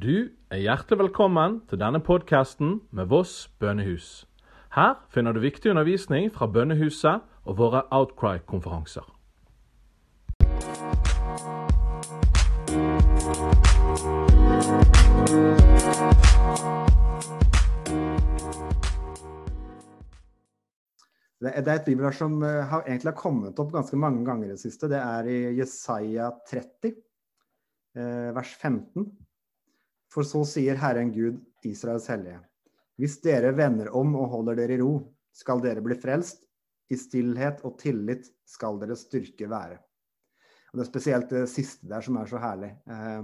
Du er hjertelig velkommen til denne podkasten med Voss bønnehus. Her finner du viktig undervisning fra bønnehuset og våre Outcry-konferanser. Det er et bibelvers som eh, har egentlig har kommet opp ganske mange ganger i det siste. Det er i Jesaja 30, eh, vers 15. For så sier Herren Gud, Israels hellige. Hvis dere vender om og holder dere i ro, skal dere bli frelst. I stillhet og tillit skal deres styrke være. Og Det er spesielt det siste der som er så herlig. Eh,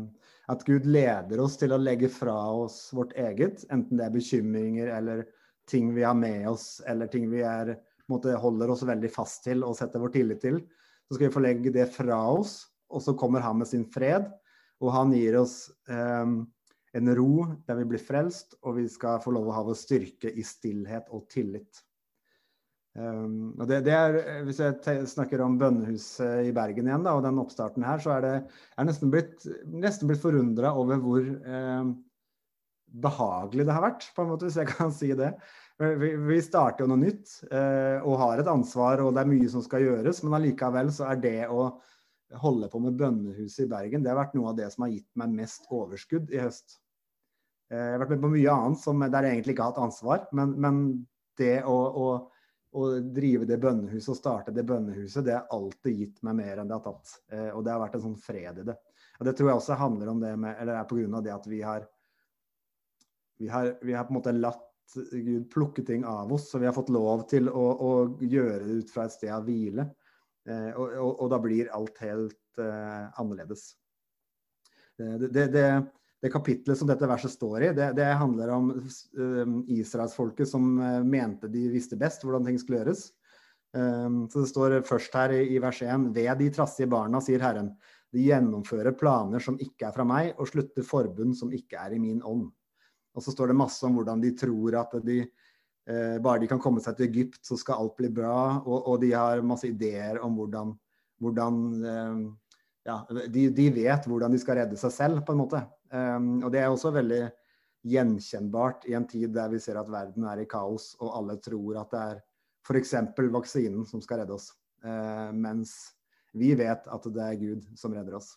at Gud leder oss til å legge fra oss vårt eget, enten det er bekymringer eller ting vi har med oss, eller ting vi er måte, holder oss veldig fast til og setter vår tillit til. Så skal vi få legge det fra oss, og så kommer han med sin fred. Og han gir oss um, en ro der vi blir frelst, og vi skal få lov å ha vår styrke i stillhet og tillit. Um, og det, det, er, Hvis jeg snakker om bønnehuset i Bergen igjen, da, og den oppstarten her, så er det er nesten blitt, nesten blitt forundra over hvor eh, behagelig det har vært, på en måte, hvis jeg kan si det. Vi, vi starter jo noe nytt eh, og har et ansvar, og det er mye som skal gjøres. Men allikevel så er det å holde på med bønnehuset i Bergen, det har vært noe av det som har gitt meg mest overskudd i høst. Eh, jeg har vært med på mye annet som, der jeg egentlig ikke har hatt ansvar, men, men det å, å, å, drive det bønnehuset og starte det bønnehuset, det har alltid gitt meg mer enn det har tatt. Eh, og det har vært en sånn fred i det. Og det tror jeg også handler om det med, eller er pga. det at vi har, vi har, vi har på en måte latt Gud plukke ting av oss, så vi har fått lov til å, å gjøre det ut fra et sted av hvile. Eh, og, og, og, da blir alt helt eh, annerledes. Det, det, det, det, kapitlet som dette verset står i, det, handler om um, israelsfolket som uh, mente de visste best hvordan ting skulle gjøres. Um, så Det står først her i, i vers 1.: Ved de trassige barna, sier Herren, de gjennomfører planer som ikke er fra meg, og slutter forbund som ikke er i min ånd. Og så står det masse om hvordan de tror at de eh, bare de kan komme seg til Egypt, så skal alt bli bra. Og, og de har masse ideer om hvordan, hvordan eh, ja, de, de, vet hvordan de skal redde seg selv, på en måte. Um, og det er også veldig gjenkjennbart i en tid der vi ser at verden er i kaos, og alle tror at det er f.eks. vaksinen som skal redde oss. Uh, mens vi vet at det er Gud som redder oss.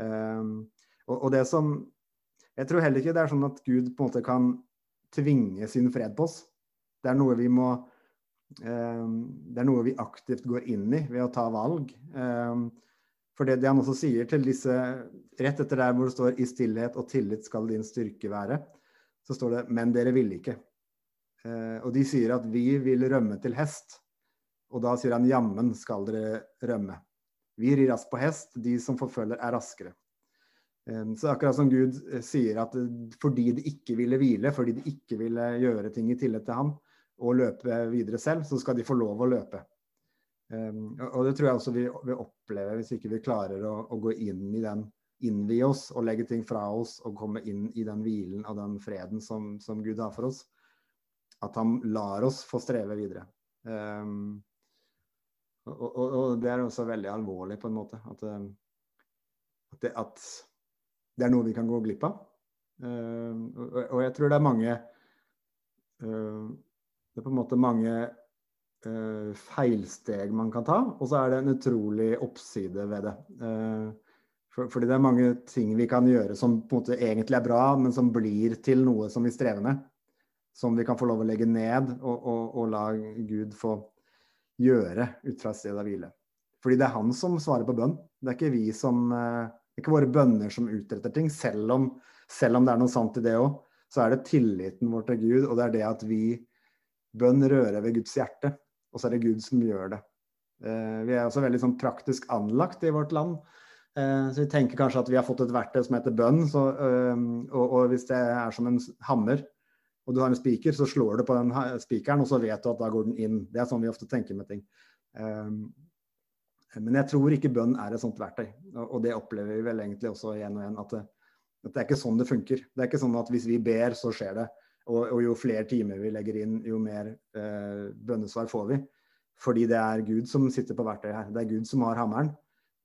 Um, og, og, det som jeg tror heller ikke det er sånn at Gud på en måte kan tvinge sin fred på oss. Det er noe vi må eh, Det er noe vi aktivt går inn i ved å ta valg. Eh, for det, det, han også sier til disse Rett etter der hvor det står 'i stillhet og tillit skal din styrke være', så står det 'men dere ville ikke'. Eh, og de sier at 'vi vil rømme til hest'. Og da sier han 'jammen skal dere rømme'. Vi rir raskt på hest, de som forfølger er raskere. Så akkurat som Gud eh, sier at eh, fordi de ikke ville hvile, fordi de ikke ville gjøre ting i tillit til ham og løpe videre selv, så skal de få lov å løpe. Og det tror jeg også vi vi opplever hvis ikke vi klarer å, å gå inn i den, innvie oss og legge ting fra oss og komme inn i den hvilen og den freden som, som Gud har for oss. At han lar oss få streve videre. Um, og, og, og, det er også veldig alvorlig på en måte. At, at, det, at det er noe vi kan gå glipp av. Uh, og jeg tror det er mange uh, Det er på en måte mange uh, feilsteg man kan ta, og så er det en utrolig oppside ved det. For, fordi det er mange ting vi kan gjøre som på en måte egentlig er bra, men som blir til noe som vi strever med. Som vi kan få lov å legge ned og, og, og la Gud få gjøre ut fra et sted av hvile. Fordi det er han som svarer på bønn. Det er ikke vi som det er ikke våre bønner som utretter ting, selv om, selv om det er noe sant i det òg. Så er det tilliten vår til Gud, og det er det at vi Bønn rører ved Guds hjerte. Og så er det Gud som gjør det. Eh, vi er også veldig sånn, praktisk anlagt i vårt land. Eh, så vi tenker kanskje at vi har fått et verktøy som heter bønn. Så, øh, og, og, hvis det er som en hammer, og du har en spiker, så slår du på den spikeren, og så vet du at da går den inn. Det er sånn vi ofte tenker med ting. Men jeg tror ikke bønn er et sånt verktøy. Og det opplever vi vel egentlig også igjen og igjen. At det, at det er ikke sånn det funker. Det er ikke sånn at hvis vi ber, så skjer det. Og, og jo flere timer vi legger inn, jo mer eh, bønnesvar får vi. Fordi det er Gud som sitter på verktøyet her. Det er Gud som har hammeren.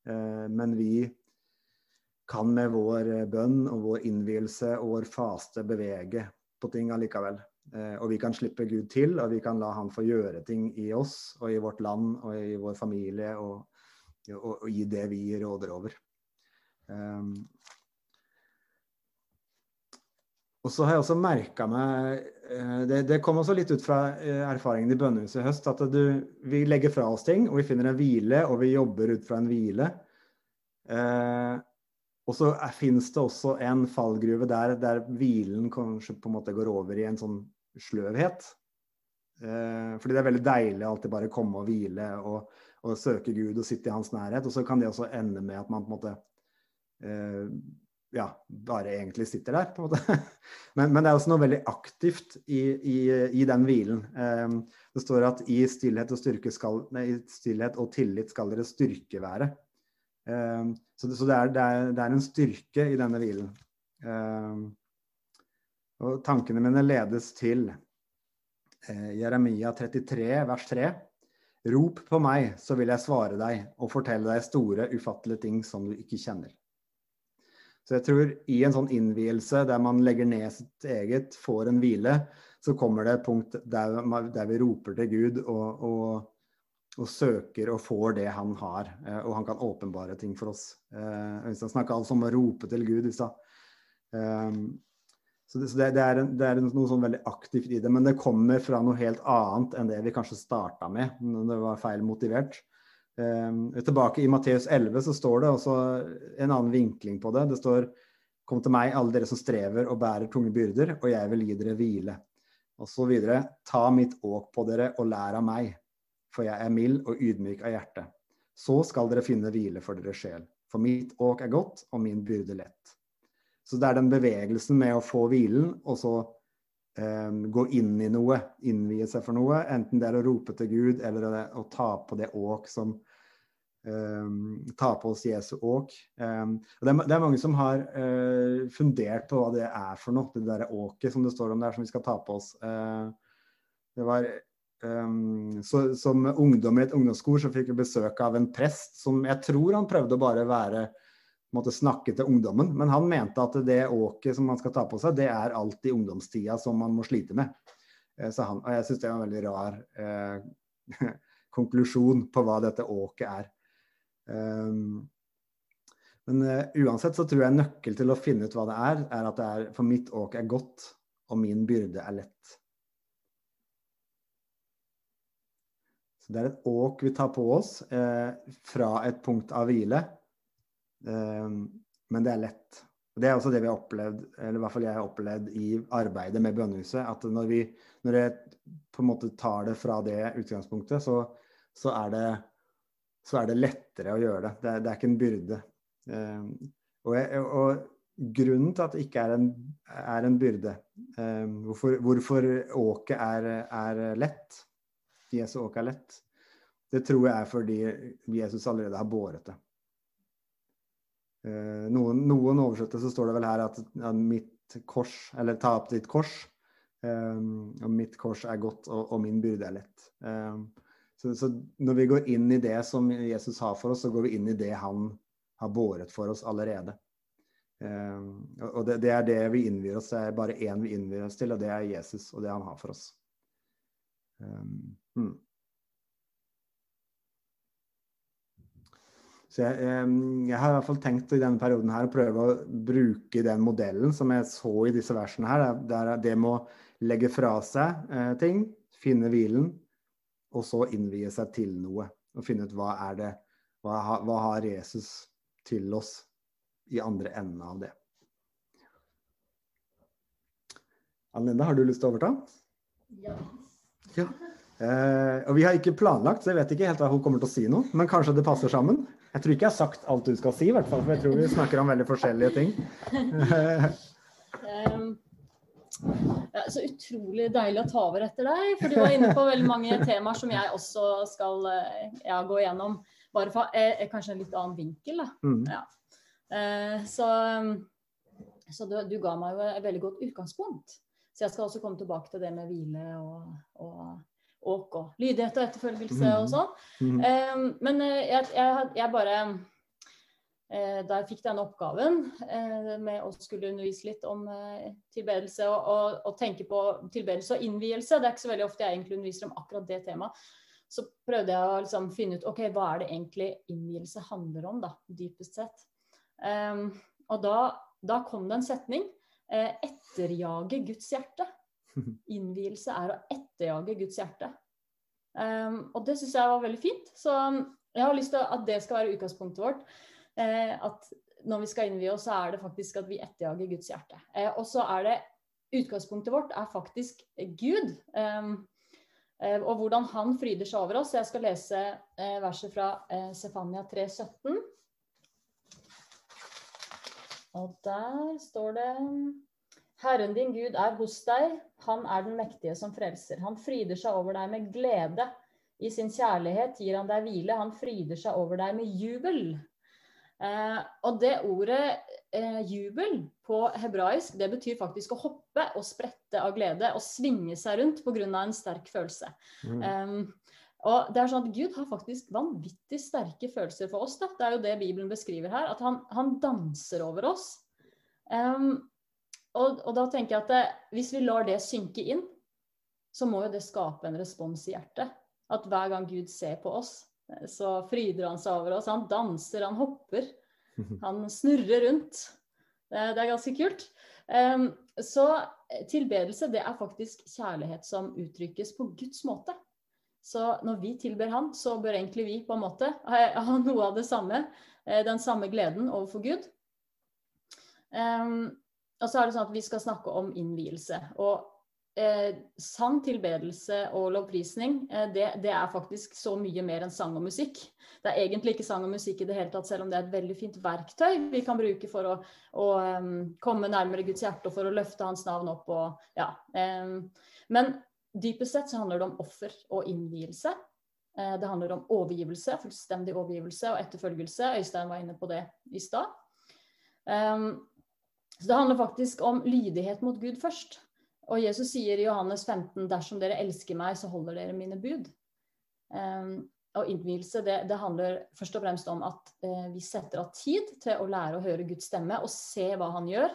Eh, men vi kan med vår bønn og vår innvielse og vår faste bevege på ting allikevel. Eh, og vi kan slippe Gud til, og vi kan la Han få gjøre ting i oss og i vårt land og i vår familie og, og, og i det vi råder over. Um, og så har jeg også merka meg eh, det, det, kom også litt ut fra eh, erfaringen i bønnehuset i høst, at du, vi legger fra oss ting, og vi finner en hvile, og vi jobber ut fra en hvile. Eh, og så finnes det også en fallgruve der, der hvilen kanskje på en måte går over i en sånn sløvhet. Eh, fordi det er veldig deilig å alltid bare komme og hvile og, og, søke Gud og sitte i hans nærhet. Og så kan det også ende med at man på en måte eh, ja, bare egentlig sitter der, på en måte. Men, men, det er også noe veldig aktivt i, i, i den hvilen. Um, det står at i stillhet skal, nei, stillhet og tillit skal dere styrke være. Um, så, det, så det, er, det, er, det, er, en styrke i denne hvilen. Um, og tankene mine ledes til uh, Jeremia 33, vers 3. Rop på meg, så vil jeg svare deg og fortelle deg store, ufattelige ting som du ikke kjenner. Så jeg tror i en sånn innvielse der man legger ned sitt eget, får en hvile, så kommer det et punkt der, der vi roper til Gud og, og, og, søker og får det han har. Eh, og han kan åpenbare ting for oss. Eh, Øystein snakka altså om å rope til Gud i stad. Så det, så det, det, er, det, er, noe sånn veldig aktivt i det, men det kommer fra noe helt annet enn det vi kanskje starta med. når Det var feil motivert. Um, tilbake i Matteus 11 så står det også en annen vinkling på det. Det står Kom til meg, alle dere som strever og bærer tunge byrder, og jeg vil gi dere hvile. Og så videre. Ta mitt åk på dere og lær av meg, for jeg er mild og ydmyk av hjerte. Så skal dere finne hvile for deres sjel. For mitt åk er godt, og min byrde lett. Så det er den bevegelsen med å få hvilen, og så um, gå inn i noe, innvie seg for noe. Enten det er å rope til Gud, eller å, å ta på det åk som um, Ta på oss Jesu åk. Um, det er, det, er, mange som har uh, fundert på hva det er for noe, det derre åket som det står om der, som vi skal ta på oss. Uh, det var så, Som ungdom i et ungdomskor så fikk vi besøk av en prest som jeg tror han prøvde å bare være måtte snakke til ungdommen. Men han mente at det åket som man skal ta på seg, det er alt i ungdomstida som man må slite med. Eh, så han, og jeg syns det er en veldig rar eh, konklusjon på hva dette åket er. Um, men uh, uansett så tror jeg nøkkel til å finne ut hva det er, er at det er, for mitt åk er godt, og min byrde er lett. Så det er et åk vi tar på oss eh, fra et punkt av hvile men det er lett. Det er også det vi har opplevd, eller i hvert fall jeg har opplevd i arbeidet med bønnehuset. At når, vi, når jeg på en måte tar det fra det utgangspunktet, så, så, er, det, så er, det, lettere å gjøre det. Det er, det er ikke en byrde. Um, og, jeg, og, grunnen til at det ikke er en, er en byrde, um, hvorfor, hvorfor, åket er, er lett, Jesu åk er lett, det tror jeg er fordi Jesus allerede har båret det. Eh, noen, noen så står det vel her at at, mitt kors, eller ta opp ditt kors. Um, og mitt kors er godt, og, og min byrde er lett. Um, så, så, når vi går inn i det som Jesus har for oss, så går vi inn i det han har båret for oss allerede. Um, og det, det, er det vi innvier oss. Det er bare én vi innvier oss til, og det er Jesus og det han har for oss. Hmm. Så jeg, jeg, har i hvert fall tenkt i denne perioden her å prøve å bruke den modellen som jeg så i disse versene her. Der det å legge fra seg eh, ting, finne hvilen, og så innvie seg til noe. Og finne ut hva er det Hva, hva har Jesus til oss i andre enden av det. Anne har du lyst til å overta? Ja. ja. Eh, og vi har ikke planlagt, så jeg vet ikke helt hva hun kommer til å si nå. Men kanskje det passer sammen? Jeg tror ikke jeg har sagt alt du skal si, i hvert fall, for jeg tror vi snakker om veldig forskjellige ting. um, ja, så utrolig deilig å ta over etter deg, for du var inne på veldig mange temaer som jeg også skal eh, ja, gå gjennom. Bare fra eh, kanskje en litt annen vinkel. Mm. Ja. Uh, så, så du, du, ga meg jo et veldig godt utgangspunkt. Så jeg skal også komme tilbake til det med hvile og, og og lydighet og etterfølgelse og mm. sånn. Um, men jeg, jeg, jeg, bare da jeg fikk denne oppgaven med å skulle undervise litt om tilbedelse og, og, og, tenke på tilbedelse og innvielse, det er ikke så veldig ofte jeg egentlig underviser om akkurat det temaet, så prøvde jeg å liksom finne ut ok, hva er det egentlig innvielse handler om, da, dypest sett. Um, og da, da, kom det en setning. etterjage Guds hjerte. Innvielse er å etterjage Guds hjerte. Um, og det syns jeg var veldig fint. Så um, jeg har lyst til at det skal være utgangspunktet vårt. Eh, at når vi skal innvie oss, så er det faktisk at vi etterjager Guds hjerte. Eh, og så er det Utgangspunktet vårt er faktisk Gud. Um, eh, og hvordan han fryder seg over oss. Jeg skal lese eh, verset fra eh, Sefania 3,17. Og der står det Herren din Gud er hos deg, han er den mektige som frelser. Han fryder seg over deg med glede. I sin kjærlighet gir han deg hvile. Han fryder seg over deg med jubel. Eh, og det ordet eh, jubel på hebraisk, det betyr faktisk å hoppe og sprette av glede. Og svinge seg rundt pga. en sterk følelse. Mm. Eh, og det er sånn at Gud har faktisk vanvittig sterke følelser for oss. Da. Det er jo det Bibelen beskriver her. At han, han danser over oss. Um, og, og, da tenker jeg at det, hvis vi lar det synke inn, så må jo det skape en respons i hjertet. At hver gang Gud ser på oss, så fryder han seg over oss. Han danser, han hopper. Han snurrer rundt. Det, det er ganske kult. Um, så tilbedelse, det er faktisk kjærlighet som uttrykkes på Guds måte. Så når vi tilber Han, så bør egentlig vi på en måte ha noe av det samme. Eh, den samme gleden overfor Gud. Um, og så er det sånn at vi skal snakke om innvielse. Og eh, sang, tilbedelse og lovprisning, eh, det, det, er faktisk så mye mer enn sang og musikk. Det er egentlig ikke sang og musikk i det hele tatt, selv om det er et veldig fint verktøy vi kan bruke for å, å um, komme nærmere Guds hjerte og for å løfte hans navn opp. Og, ja, um, men dypest sett så handler det om offer og innvielse. Eh, det handler om overgivelse, fullstendig overgivelse og etterfølgelse. Øystein var inne på det i stad. Um, så det handler faktisk om lydighet mot Gud først. Og Jesus sier i Johannes 15.: Dersom dere elsker meg, så holder dere mine bud. Um, og innvielse, det, det, handler først og fremst om at uh, vi setter av tid til å lære å høre Guds stemme og se hva han gjør.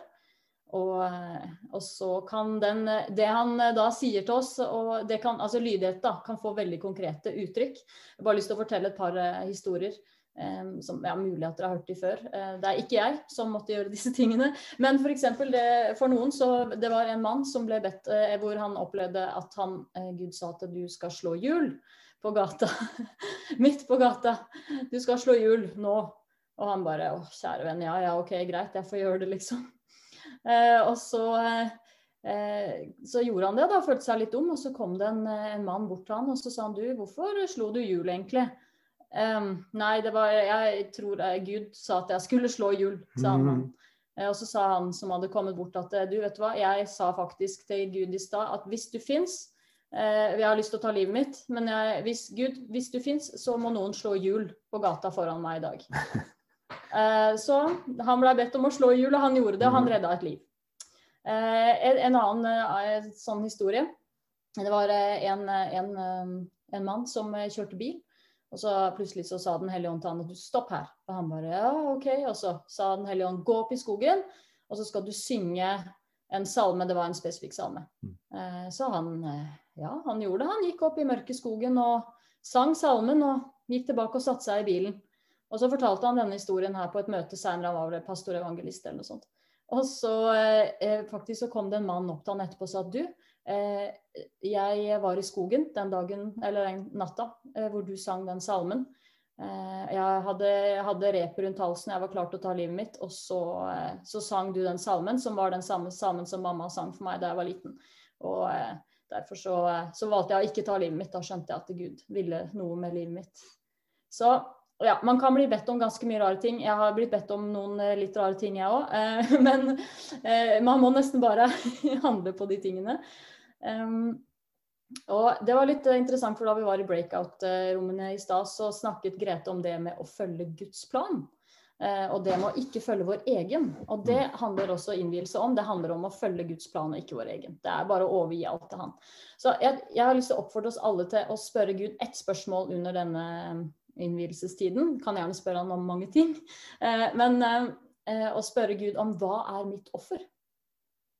Og, uh, og så kan den, det han uh, da sier til oss, kan, altså lydighet da, kan få veldig konkrete uttrykk. Jeg har bare lyst til å fortelle et par historier som ja, mulig at dere har hørt de før. Eh, det er ikke jeg som måtte gjøre disse tingene. Men for, eksempel, det, for noen så det var en mann som ble bedt eh, hvor han opplevde at han, eh, Gud sa at du skal slå hjul på gata. Midt på gata. Du skal slå hjul nå. Og han bare å, kjære venn, ja ja, ok, greit, jeg får gjøre det, liksom. og så så gjorde han det, da, følte seg litt dum. Og så kom det en, en mann bort til han og så sa han, du, hvorfor slo du hjul egentlig? Um, nei, det var Jeg tror uh, Gud sa at jeg skulle slå hjul, sa han. Mm. Uh, og så sa han som hadde kommet bort at uh, du vet hva, jeg sa faktisk til Gud i stad at hvis du fins Jeg har lyst til å ta livet mitt, men jeg, hvis Gud, hvis du fins, så må noen slå hjul på gata foran meg i dag. så han blei bedt om å slå hjul, og han gjorde det, og han mhm. redda et liv. En, en, annen sånn historie. Det var en, en, en mann som kjørte bil. Og så plutselig så sa Den hellige ånd til han at du stopp her. Og han bare ja, OK. Og så sa Den hellige ånd gå opp i skogen, og så skal du synge en salme. Det var en spesifikk salme. Mm. Eh, så han eh, ja, han gjorde det. Han gikk opp i mørke skogen og sang salmen og gikk tilbake og satte seg i bilen. Og så fortalte han denne historien her på et møte senere. Han var vel pastor evangelist eller noe sånt. Og så eh, faktisk så kom det en mann opp til han etterpå og sa at du, jeg var i skogen den dagen, eller den natta, eh, hvor du sang den salmen. Eh, jeg hadde, jeg hadde repet rundt halsen, jeg var klar til å ta livet mitt. Og så, så, sang du den salmen, som var den samme salmen som mamma sang for meg da jeg var liten. Og derfor så, så valgte jeg å ikke ta livet mitt. Da skjønte jeg at Gud ville noe med livet mitt. Så ja, man kan bli bedt om ganske mye rare ting. Jeg har blitt bedt om noen litt rare ting, jeg òg. Men man må nesten bare handle på de tingene. Um, og Det var litt interessant, for da vi var i breakout-rommene i stad, så snakket Grete om det med å følge Guds plan. Uh, og det med å ikke følge vår egen. Og det handler også innvielse om. Det handler om å følge Guds plan og ikke vår egen. Det er bare å overgi alt til Han. Så jeg, jeg har lyst til å oppfordre oss alle til å spørre Gud ett spørsmål under denne innvielsestiden. Kan gjerne spørre han om mange ting. Men å spørre Gud om hva er mitt offer?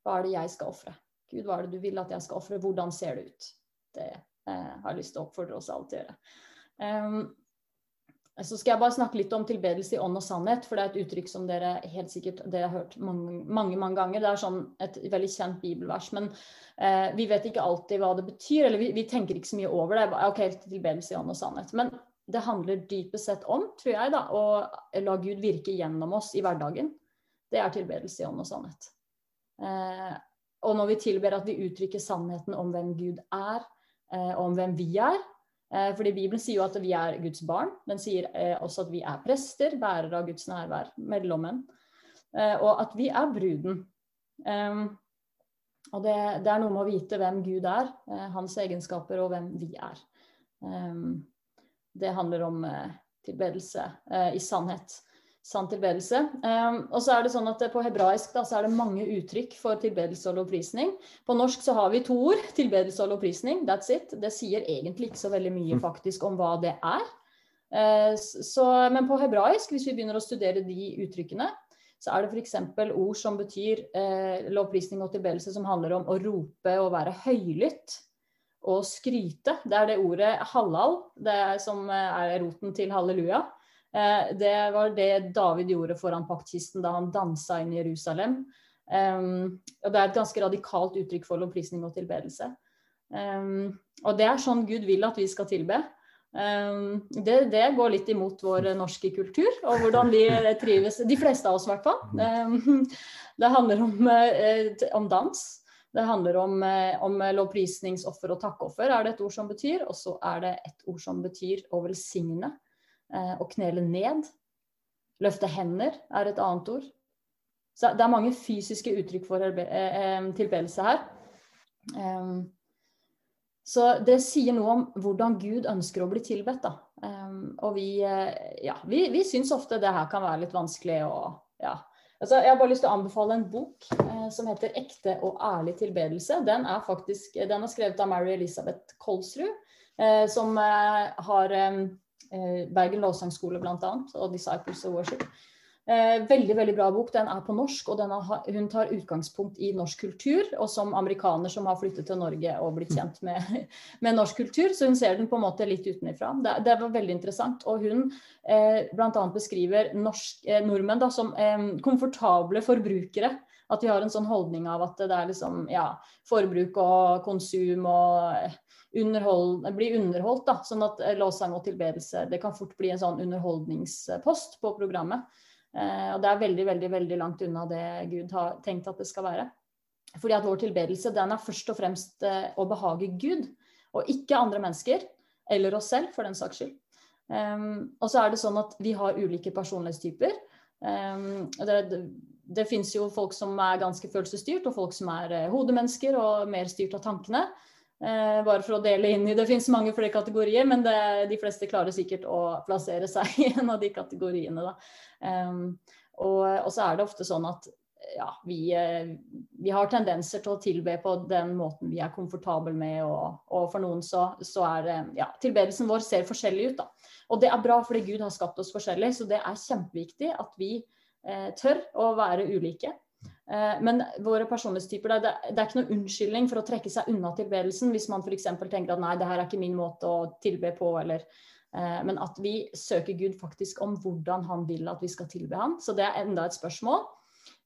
Hva er det jeg skal ofre? Gud, hva er det du vil at jeg skal ofre? Hvordan ser det ut? Det har jeg lyst til å oppfordre oss alle til å gjøre. Um, så skal jeg bare snakke litt om tilbedelse i ånd og sannhet, for det er et uttrykk som dere helt sikkert dere har hørt mange, mange, mange ganger. Det er sånn et veldig kjent bibelvers, men eh, vi vet ikke alltid hva det betyr. Eller vi, vi, tenker ikke så mye over det. Ok, tilbedelse i ånd og sannhet. Men det handler dypest sett om, tror jeg, da, å la Gud virke gjennom oss i hverdagen. Det er tilbedelse i ånd og sannhet. Eh, og når vi tilber at vi uttrykker sannheten om hvem Gud er, og om hvem vi er, Eh, fordi Bibelen sier jo at vi er Guds barn. Den sier eh, også at vi er prester, bærere av Guds nærvær, mellommenn. Eh, og at vi er bruden. Og det, det, er noe med å vite hvem Gud er, hans egenskaper og hvem vi er. Det handler om tilbedelse i sannhet sann tilbedelse. Um, og så er det sånn at På hebraisk da, så er det mange uttrykk for tilbedelse og lovprisning. På norsk så har vi to ord. Tilbedelse og lovprisning. That's it. Det sier egentlig ikke så veldig mye mm. faktisk om hva det er. Uh, så, men på hebraisk, hvis vi begynner å studere de uttrykkene, så er det f.eks. ord som betyr uh, lovprisning og tilbedelse som handler om å rope og være høylytt og skryte. Det er det ordet halal, det er som eh, er roten til halleluja. Eh, det var det David gjorde foran paktkisten da han dansa inn i Jerusalem. og det er et ganske radikalt uttrykk for lovprisning og tilbedelse. og det er sånn Gud vil at vi skal tilbe. Det, det, går litt imot vår norske kultur og hvordan vi trives. De fleste av oss, i hvert fall. Det handler om, eh, om dans. Det handler om, eh, om lovprisningsoffer og takkoffer, er det et ord som betyr. Og så er det et ord som betyr å velsigne. Eh, å knele ned. Løfte hender er et annet ord. Så det er mange fysiske uttrykk for eh, eh, tilbedelse her. Så det sier noe om hvordan Gud ønsker å bli tilbedt. Da. Og vi, ja, vi, vi syns ofte det her kan være litt vanskelig å ja. altså, Jeg har bare lyst til å anbefale en bok som heter 'Ekte og ærlig tilbedelse'. Den er faktisk, den er skrevet av Mary Elisabeth Kolsrud, som har Eh, Bergen lovsangskole bl.a. og Disciples of Worship. Eh, veldig veldig bra bok. Den er på norsk, og har, hun tar utgangspunkt i norsk kultur. Og som amerikaner som har flyttet til Norge og blitt kjent med, med norsk kultur. Så hun ser den på en måte litt utenfra. Det, det var veldig interessant. Og hun eh, bl.a. beskriver norsk, eh, nordmenn da, som eh, komfortable forbrukere. At vi har en sånn holdning av at det er liksom ja, forbruk og konsum og underhold, bli underholdt. da, Sånn at eh, lovsang og tilbedelse det kan fort bli en sånn underholdningspost på programmet. Eh, og det er veldig, veldig, veldig langt unna det Gud har tenkt at det skal være. Fordi at vår tilbedelse den er først og fremst eh, å behage Gud, og ikke andre mennesker. Eller oss selv, for den saks skyld. Um, og så er det sånn at vi har ulike personlighetstyper. Um, det, det, fins jo folk som er ganske følelsesstyrt, og folk som er uh, hodemennesker og mer styrt av tankene. Eh, bare for å dele inn i Det finnes mange flere kategorier, men det, de fleste klarer sikkert å plassere seg i en av de kategoriene. Um, og, og, så er det ofte sånn at ja, vi, eh, vi, har tendenser til å tilbe på den måten vi er komfortabel med, og, og for noen så, så er ja, tilbedelsen vår ser forskjellig ut. da. Og det er bra fordi Gud har skapt oss forskjellig, så det er kjempeviktig at vi eh, tør å være ulike. Eh, men våre personlighetstyper, det, det, er ikke noe unnskyldning for å trekke seg unna tilbedelsen hvis man f.eks. tenker at nei, det her er ikke min måte å tilbe på, eller eh, Men at vi søker Gud faktisk om hvordan han vil at vi skal tilbe ham. Så det er enda et spørsmål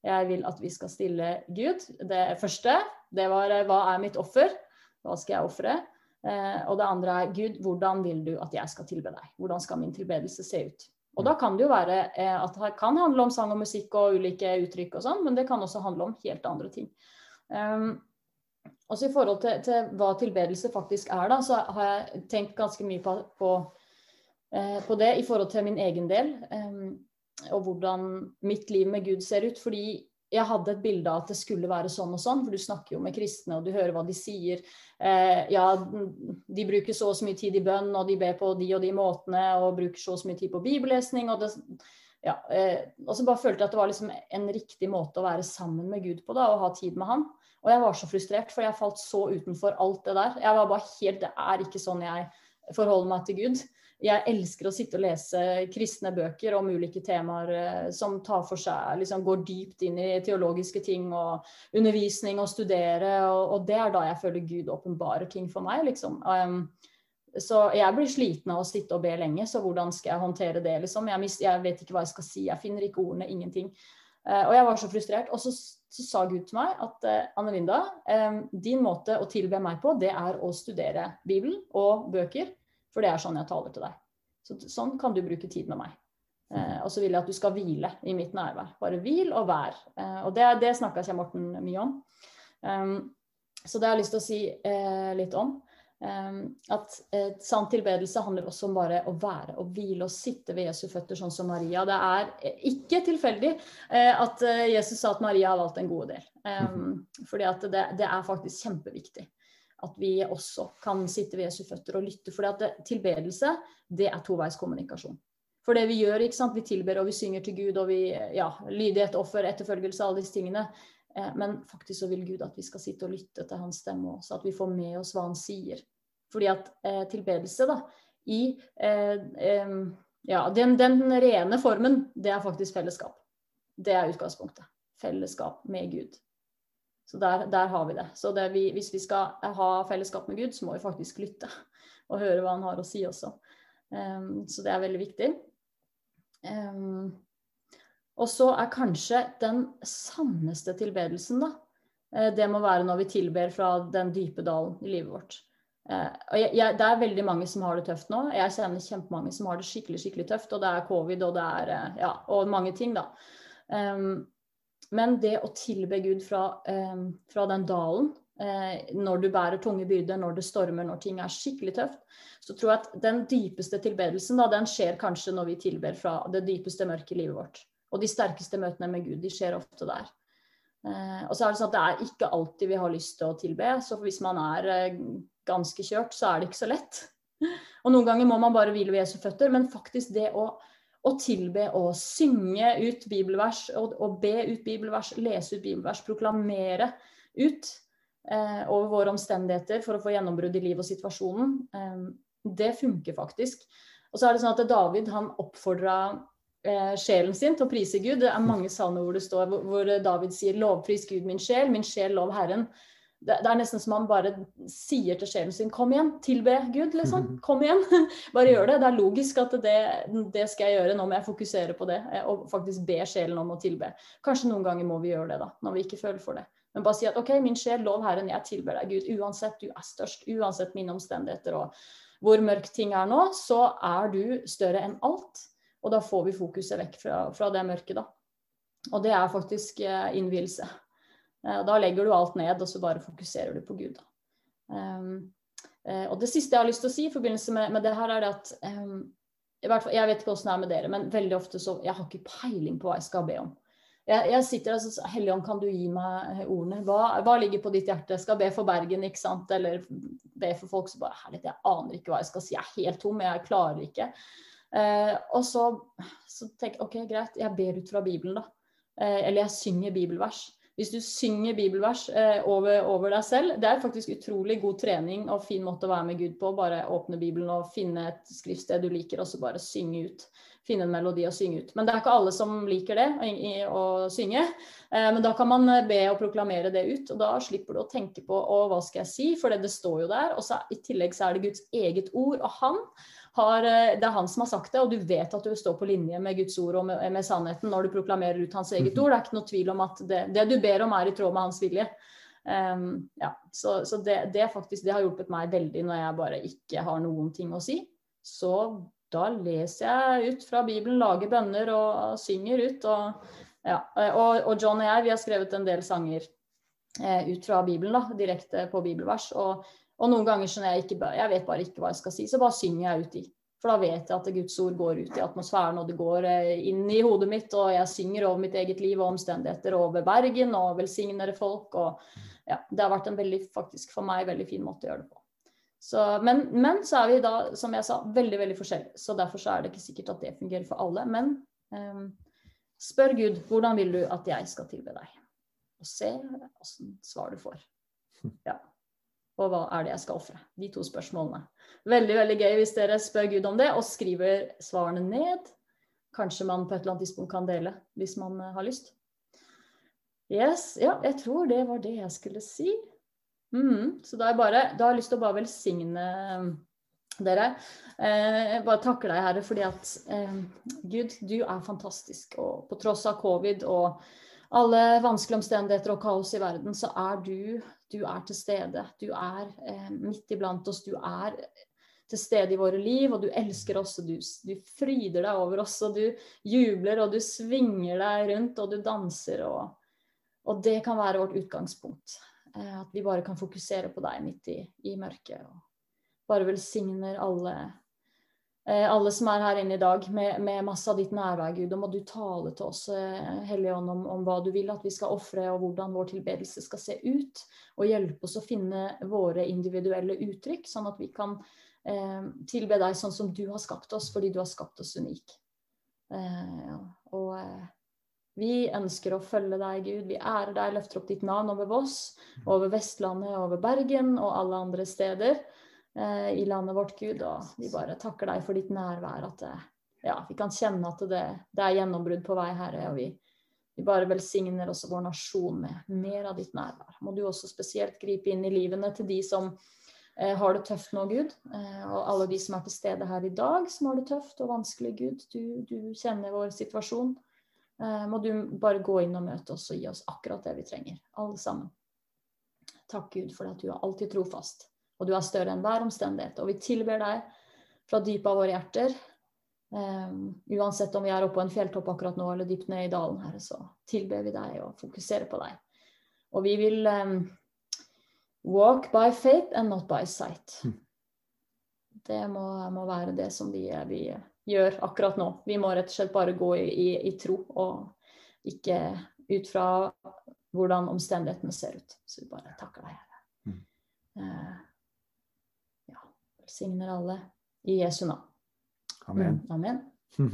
jeg vil at vi skal stille Gud. Det første det var eh, hva er mitt offer? Hva skal jeg ofre? Og det andre er Gud, hvordan vil du at jeg skal tilbe deg? Hvordan skal min tilbedelse se ut? Og da kan det jo være eh, at det kan handle om sang og musikk og ulike uttrykk og sånn, men det kan også handle om helt andre ting. Um, også I forhold til, til, hva tilbedelse faktisk er, da, så har jeg tenkt ganske mye på, på, eh, på det i forhold til min egen del. Um, og hvordan mitt liv med Gud ser ut. Fordi jeg hadde et bilde av at det skulle være sånn og sånn, for du snakker jo med kristne, og du hører hva de sier. Eh, ja, de bruker så og så mye tid i bønn, og de ber på de og de måtene, og bruker så og så mye tid på bibellesning. Og, det, ja, eh, og så bare følte jeg at det var liksom en riktig måte å være sammen med Gud på, da, og ha tid med han. Og jeg var så frustrert, for jeg falt så utenfor alt det der. Jeg var bare helt Det er ikke sånn jeg forholder meg til Gud jeg elsker å sitte og lese kristne bøker om ulike temaer eh, som tar for seg, liksom går dypt inn i teologiske ting og undervisning og studere. Og, og det er da jeg føler Gud åpenbarer ting for meg, liksom. Um, så jeg blir sliten av å sitte og be lenge, så hvordan skal jeg håndtere det, liksom? Jeg, mist, jeg vet ikke hva jeg skal si, jeg finner ikke ordene, ingenting. Uh, og jeg var så frustrert. Og så, så sa Gud til meg at uh, Anne Linda, um, din måte å tilbe meg på, det er å studere Bibelen og bøker for det er sånn jeg taler til deg. Så, sånn kan du bruke tid med meg. Eh, og så vil jeg at du skal hvile i mitt nærvær. Bare hvil og vær. Eh, og det, det snakka Kjell Morten mye om. Um, så det har jeg lyst til å si eh, litt om. Um, at eh, sann tilbedelse handler også om bare å være og hvile og sitte ved Jesu føtter, sånn som Maria. Det er eh, ikke tilfeldig eh, at Jesus sa at Maria har valgt en god del. Um, fordi at det, det er faktisk kjempeviktig at vi også kan sitte ved Jesu føtter og lytte. For tilbedelse, det er toveiskommunikasjon. For det vi gjør, ikke sant? vi tilber og vi synger til Gud, og vi ja, lydighet, offer, etterfølgelse, alle disse tingene. Eh, men faktisk så vil Gud at vi skal sitte og lytte til hans stemme også, at vi får med oss hva han sier. Fordi at eh, tilbedelse, da, i eh, eh, ja, den, den, rene formen, det er faktisk fellesskap. Det er utgangspunktet. Fellesskap med Gud. Så der, der, har vi det. Så det vi, hvis vi skal ha fellesskap med Gud, så må vi faktisk lytte og høre hva han har å si også. Um, så det er veldig viktig. Um, og så er kanskje den sanneste tilbedelsen, da, eh, det må være når vi tilber fra den dype dalen i livet vårt. Uh, og jeg, jeg, det er veldig mange som har det tøft nå. Jeg kjenner kjempemange som har det skikkelig skikkelig tøft. Og det er covid og det er uh, ja, og mange ting, da. Um, men det å tilbe Gud fra, eh, fra den dalen, eh, når du bærer tunge byrder, når det stormer, når ting er skikkelig tøft, så tror jeg at den dypeste tilbedelsen da, den skjer kanskje når vi tilber fra det dypeste mørket i livet vårt. Og de sterkeste møtene med Gud, de skjer ofte der. Eh, og så er det sånn at det er ikke alltid vi har lyst til å tilbe, så hvis man er eh, ganske kjørt, så er det ikke så lett. Og noen ganger må man bare hvile ved Jesu føtter, men faktisk det å å tilbe og synge ut bibelvers og, og, be ut bibelvers, lese ut bibelvers, proklamere ut eh, over våre omstendigheter for å få gjennombrudd i livet og situasjonen. Eh, det funker faktisk. Og så er det sånn at David han oppfordra eh, sjelen sin til å prise Gud. Det er mange salmer hvor det står hvor David sier 'lovpris Gud min sjel', min sjel lov Herren det, det, er nesten som man bare sier til sjelen sin 'kom igjen, tilbe Gud', liksom. Mhm. Kom igjen. bare gjør det. Det er logisk at det, det, skal jeg gjøre. Nå må jeg fokusere på det eh, og faktisk be sjelen om å tilbe. Kanskje noen ganger må vi gjøre det, da, når vi ikke føler for det. Men bare si at OK, min sjel, lov Herren, jeg tilber deg, Gud. Uansett, du er størst. Uansett mine omstendigheter og hvor mørkt ting er nå, så er du større enn alt. Og da får vi fokuset vekk fra, fra det mørket, da. Og det er faktisk eh, innvielse. Eh, da legger du alt ned, og så bare fokuserer du på Gud. Um, og det siste jeg har lyst til å si i forbindelse med, med det her, er at um, fall, Jeg vet ikke åssen det er med dere, men veldig ofte så Jeg har ikke peiling på hva jeg skal be om. Jeg, jeg sitter og sier Helligånd, kan du gi meg ordene? Hva, hva, ligger på ditt hjerte? Skal be for Bergen, ikke sant? Eller be for folk som bare Herlighet, jeg aner ikke hva jeg skal si. Jeg er helt tom, jeg klarer ikke. Uh, og så, så tenker jeg OK, greit, jeg ber ut fra Bibelen, da. Uh, eller jeg synger bibelvers hvis du synger bibelvers eh, over, over, deg selv, det er faktisk utrolig god trening og fin måte å være med Gud på. Bare åpne Bibelen og finne et skriftsted du liker, og så bare synge ut. Finne en melodi og synge ut. Men det er ikke alle som liker det, å, å synge. Eh, men da kan man eh, be og proklamere det ut, og da slipper du å tenke på å, hva skal jeg si, for det står jo der. Og så, i tillegg så er det Guds eget ord, og han har, eh, det er han som har sagt det, og du vet at du står på linje med Guds ord og med, med sannheten når du proklamerer ut hans eget mhm. ord. Det er ikke noe tvil om at det, det du ber om, er i tråd med hans vilje. Um, ja, så, så det, det, faktisk, det har hjulpet meg veldig når jeg bare ikke har noen ting å si. Så da leser jeg ut fra Bibelen, lager bønner og synger ut. Og, ja, og, og John og jeg vi har skrevet en del sanger eh, ut fra Bibelen, da, direkte på bibelvers. Og og noen ganger når jeg ikke jeg vet bare ikke hva jeg skal si, så bare synger jeg ut i. For da vet jeg at Guds ord går ut i atmosfæren, og det går eh, inn i hodet mitt. Og jeg synger over mitt eget liv og omstendigheter, over Bergen og velsigner folk. Og ja, det har vært en veldig, faktisk for meg, veldig fin måte å gjøre det på. Så, men, men, så er vi da, som jeg sa, veldig veldig forskjellige. Så derfor så er det ikke sikkert at det fungerer for alle. Men um, spør Gud hvordan vil du at jeg skal tilbe deg? Og se åssen svar du får. Ja. Og hva er det jeg skal ofre? De to spørsmålene. Veldig veldig gøy hvis dere spør Gud om det og skriver svarene ned. Kanskje man på et eller annet tidspunkt kan dele hvis man eh, har lyst. Yes, ja, jeg tror det var det jeg skulle si. Mm, så da, bare, da, har jeg lyst til å bare velsigne eh, dere. Eh, bare takker deg, Herre, fordi at eh, Gud, du er fantastisk. Og på tross av covid og alle vanskelige omstendigheter og kaos i verden, så er du, du er til stede. Du er eh, midt iblant oss. Du er til stede i våre liv, og du elsker oss, og du, du fryder deg over oss, og du jubler, og du svinger deg rundt, og du danser, og, og det kan være vårt utgangspunkt. Eh, at vi bare kan fokusere på deg midt i, i mørket. og bare velsigner alle Eh, alle som er her inne i dag, med, med masse av ditt nærvær, Gud. Og må du tale til oss, eh, Hellige Ånd, om, om, hva du vil at vi skal ofre, og hvordan vår tilbedelse skal se ut. Og hjelpe oss å finne våre individuelle uttrykk, sånn at vi kan eh, tilbe deg sånn som du har skapt oss, fordi du har skapt oss unik. Eh, og vi ønsker å følge deg, Gud. Vi ærer deg, løfter opp ditt navn over Voss, over Vestlandet, over Bergen og alle andre steder. Eh, i landet vårt, Gud. Og vi bare takker deg for ditt nærvær. At det, ja, vi kan kjenne at det, det er gjennombrudd på vei, Herre. Og vi, vi bare velsigner også vår nasjon med mer av ditt nærvær. Må du også spesielt gripe inn i livene til de som eh, har det tøft nå, Gud. Eh, og alle de som er til stede her i dag, som har det tøft og vanskelig, Gud. Du, du kjenner vår situasjon. Eh, må du bare gå inn og møte oss og gi oss akkurat det vi trenger, alle sammen. Takk, Gud, for at du er alltid trofast og du er større enn hver omstendighet. Og vi tilber deg fra dypet av våre hjerter. Um, uansett om vi er oppe på en fjelltopp akkurat nå eller dypt ned i dalen, her, så tilber vi deg og fokuserer på deg. Og vi vil um, walk by faith and not by sight. Hm. Det må, må være det som vi, vi, gjør akkurat nå. Vi må rett og slett bare gå i, i, i tro, og ikke ut fra hvordan omstendighetene ser ut. Så vi bare takker deg, Herre. Mm. Uh, Velsigner alle i Jesu navn. Amen. Amen.